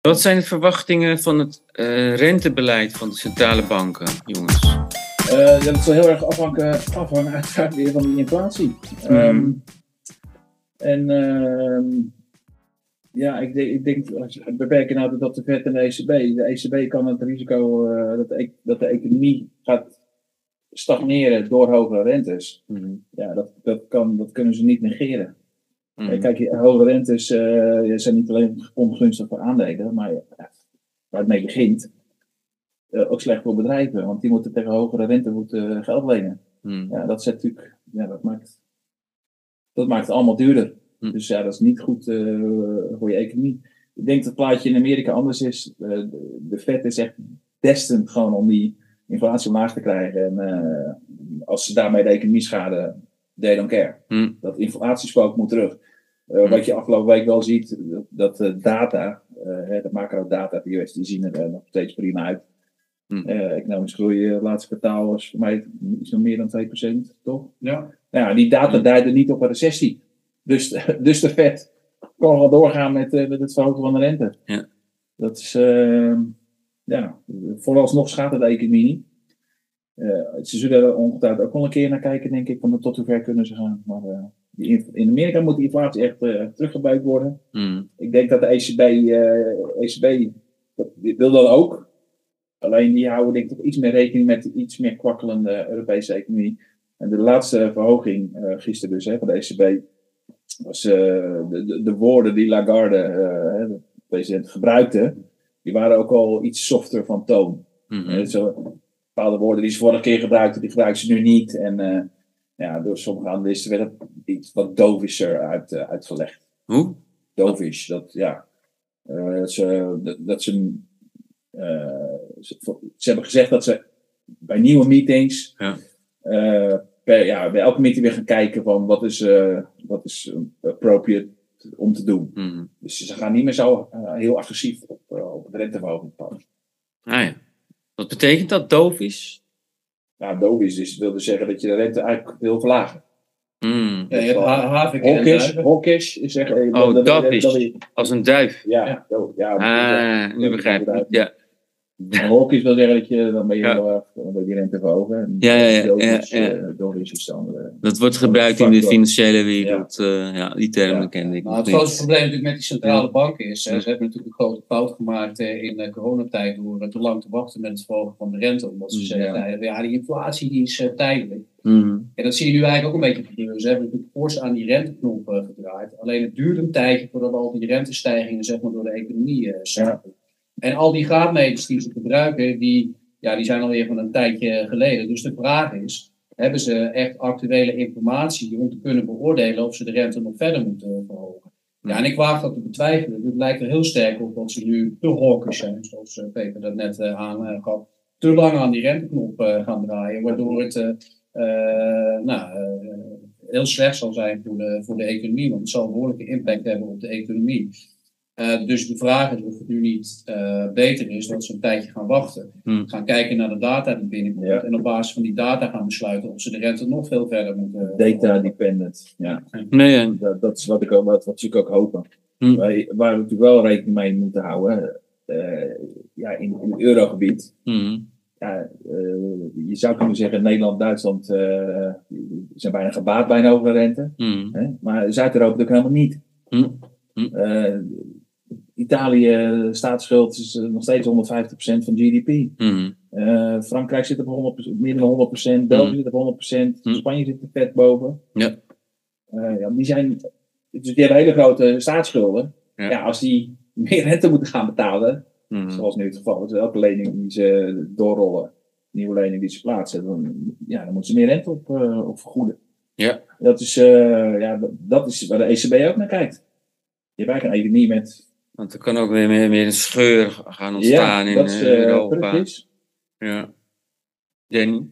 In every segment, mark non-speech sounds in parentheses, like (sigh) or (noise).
Wat zijn de verwachtingen van het uh, rentebeleid van de centrale banken, jongens? Uh, dat zal heel erg afhangen, afhangen uiteraard weer van die inflatie. Mm. Um, en uh, ja, ik, denk, ik denk, beperken nou tot de Fed en de ECB. De ECB kan het risico uh, dat, de, dat de economie gaat stagneren door hogere rentes. Mm. Ja, dat, dat, kan, dat kunnen ze niet negeren. Mm. Kijk, hoge rentes uh, zijn niet alleen ongunstig voor aandelen, maar waar het mee begint, uh, ook slecht voor bedrijven, want die moeten tegen hogere rente moeten geld lenen. Mm. Ja, dat zet natuurlijk, ja, dat maakt, dat maakt het allemaal duurder. Mm. Dus ja, dat is niet goed voor je economie. Ik denk dat het plaatje in Amerika anders is. de, de Fed is echt destined gewoon om die inflatie omlaag te krijgen. En als ze daarmee de economie schaden, they don't care. Mm. Dat inflatiespook moet terug. Uh, wat je afgelopen week wel ziet, dat de data, uh, de macro-data, die, die zien er nog steeds prima uit. Mm. economische groei, laatste kwartaal was voor mij iets meer dan 2%, toch? Ja. Nou, die data mm. duiden niet op een recessie. Dus, (laughs) dus de Fed kan wel doorgaan met, met het verhogen van de rente. Ja. Dat is, ehm, ja, vooralsnog schaadt het de economie niet. ze zullen er ongetwijfeld ook wel een keer naar kijken, denk ik, van tot hoe ver kunnen ze gaan. Maar in Amerika moet die inflatie echt uh, worden. Hmm. Ik denk dat de ECB, uh, ECB dat, wil dat ook. Alleen die houden denk ik toch iets meer rekening met de iets meer kwakkelende Europese economie. En de laatste verhoging uh, gisteren dus hè, van de ECB was de, de, de, woorden die Lagarde, de president, gebruikte. Die waren ook al iets softer van toon. Mm zo, bepaalde woorden die ze vorige keer gebruikten, die gebruiken ze nu niet. En ja, door sommige analisten werd het iets wat dovischer uit, uh, uitgelegd. Hoe? Dovish, dat ja. Uh, dat ze, dat, dat ze, uh, ze, ze, hebben gezegd dat ze bij nieuwe meetings, ja. per, ja, bij elke meeting weer gaan kijken van wat is, wat is appropriate om te doen. Mm. Dus ze gaan niet meer zo heel agressief op, op het renteverhoging passen. Ah ja. Wat betekent dat, dovish? Nou, dovish is, wil dus zeggen dat je de rente eigenlijk wil verlagen. Mm. Ja, je hebt havik hawkish, hawkish is echt... Oh, dat, dat, als een duif. Ja, ja. ja, ah, nu begrijp ik. Ja. Hawkish wil zeggen dat je dan ben je ja. wel dan ben je rente verhogen. Ja, ja, ja. ja, ja. Uh, dat wordt gebruikt in de financiële wereld. Ja, uh, ja die termen ja. ken ik. Nou, het grootste probleem natuurlijk met die centrale banken is, ze hebben natuurlijk een grote fout gemaakt in de coronatijd door te lang te wachten met het verhogen van de rente. Omdat ze zeggen, ja, die inflatie die is tijdelijk. Mm. En dat zie je nu eigenlijk ook een beetje gebeuren. Ze hebben natuurlijk fors aan die renteknop uh, gedraaid. Alleen het duurt een tijdje voordat al die rentestijgingen zeg maar, door de economie uh, ja. En al die graadmeters die ze gebruiken, die, ja, die zijn alweer van een tijdje geleden. Dus de vraag is, hebben ze echt actuele informatie om te kunnen beoordelen of ze de rente nog verder moeten verhogen? Ja, en ik waag dat te betwijfelen. Het lijkt er heel sterk op dat ze nu te hawkish zijn, zoals uh, Peter dat net aangaf. Te lang aan die renteknop gaan draaien, waardoor het nou, heel slecht zal zijn voor de, voor de economie, want het zal een behoorlijke impact hebben op de economie. Uh, dus de vraag is of het nu niet beter is dat ze een tijdje gaan wachten. Hmm. Gaan kijken naar de data die binnenkomt. Ja. En op basis van die data gaan besluiten of ze de rente nog veel verder moeten. Data dependent, ja. Nee, dat, dat, is wat, ik ook, wat, wat ik ook hopen. Hmm. Wij, waar we natuurlijk wel rekening mee moeten houden, ja, in, in het eurogebied. Hmm ja, uh, je zou kunnen zeggen, Nederland, Duitsland uh, zijn bijna gebaat bij een hogere rente. Mm. Hè? Maar Zuid-Europa natuurlijk helemaal niet. Uh, Italië, staatsschuld is nog steeds 150% van GDP. Frankrijk zit op 100%, meer dan 100%, België zit op 100%, Spanje zit er vet boven. Ja. ja, die, zijn, dus die hebben hele grote staatsschulden. Ja. ja, als die meer rente moeten gaan betalen, Mm. Zoals nu het geval is. Elke lening die ze doorrollen, nieuwe lening die ze plaatsen, dan, ja, dan moeten ze meer rente op, uh, op vergoeden. Ja. Dat is, ja, dat is waar de ECB ook naar kijkt. Je hebt eigenlijk een economie met. Want er kan ook weer meer, meer een scheur gaan ontstaan ja, in dat is, uh, Europa. Ja. Danny?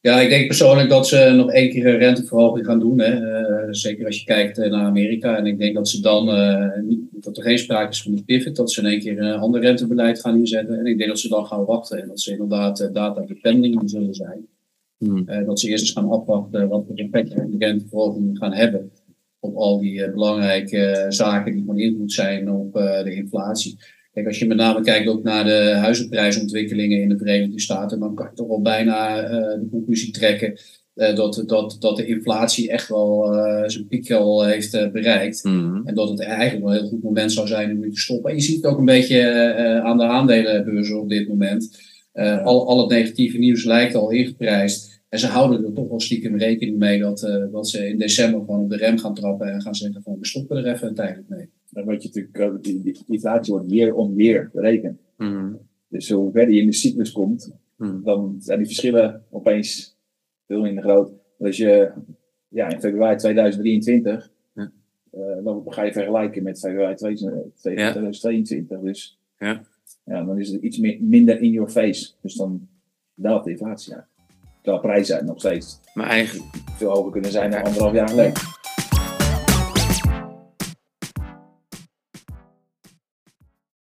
Ja, ik denk persoonlijk dat ze nog één keer een renteverhoging gaan doen. Hè. Uh, zeker als je kijkt naar Amerika. En ik denk dat ze dan, uh, niet, dat er geen sprake is van een pivot, dat ze in één keer een ander rentebeleid gaan inzetten. En ik denk dat ze dan gaan wachten en dat ze inderdaad data depending zullen zijn. Hmm. dat ze eerst eens gaan afwachten wat voor impact de renteverhoging gaan hebben. Op al die belangrijke zaken die van invloed zijn op de inflatie. Kijk, als je met name kijkt ook naar de huizenprijsontwikkelingen in de Verenigde Staten, dan kan je toch wel bijna de conclusie trekken dat, dat, dat de inflatie echt wel zijn piek al heeft bereikt. Mhm. En dat het eigenlijk wel een heel goed moment zou zijn om nu te stoppen. En je ziet het ook een beetje aan de aandelenbeurzen op dit moment. al, al het negatieve nieuws lijkt al ingeprijsd. En ze houden er toch wel stiekem rekening mee dat, uh, dat ze in december gewoon op de rem gaan trappen en gaan zeggen van we stoppen er even tijdelijk mee. Dan word je natuurlijk, die, die inflatie wordt year on year berekend. Mhm. Dus hoe verder je in de cyclus komt, Mhm. dan zijn die verschillen opeens veel minder groot. Als je ja, in februari 2023, Ja. eh, dan ga je vergelijken met februari 2022. Dus Ja. ja, dan is het iets mi- minder in your face. Dus dan daalt de inflatie. Ja. Terwijl prijzen nog steeds Maar eigenlijk, veel hoger kunnen zijn dan anderhalf jaar geleden.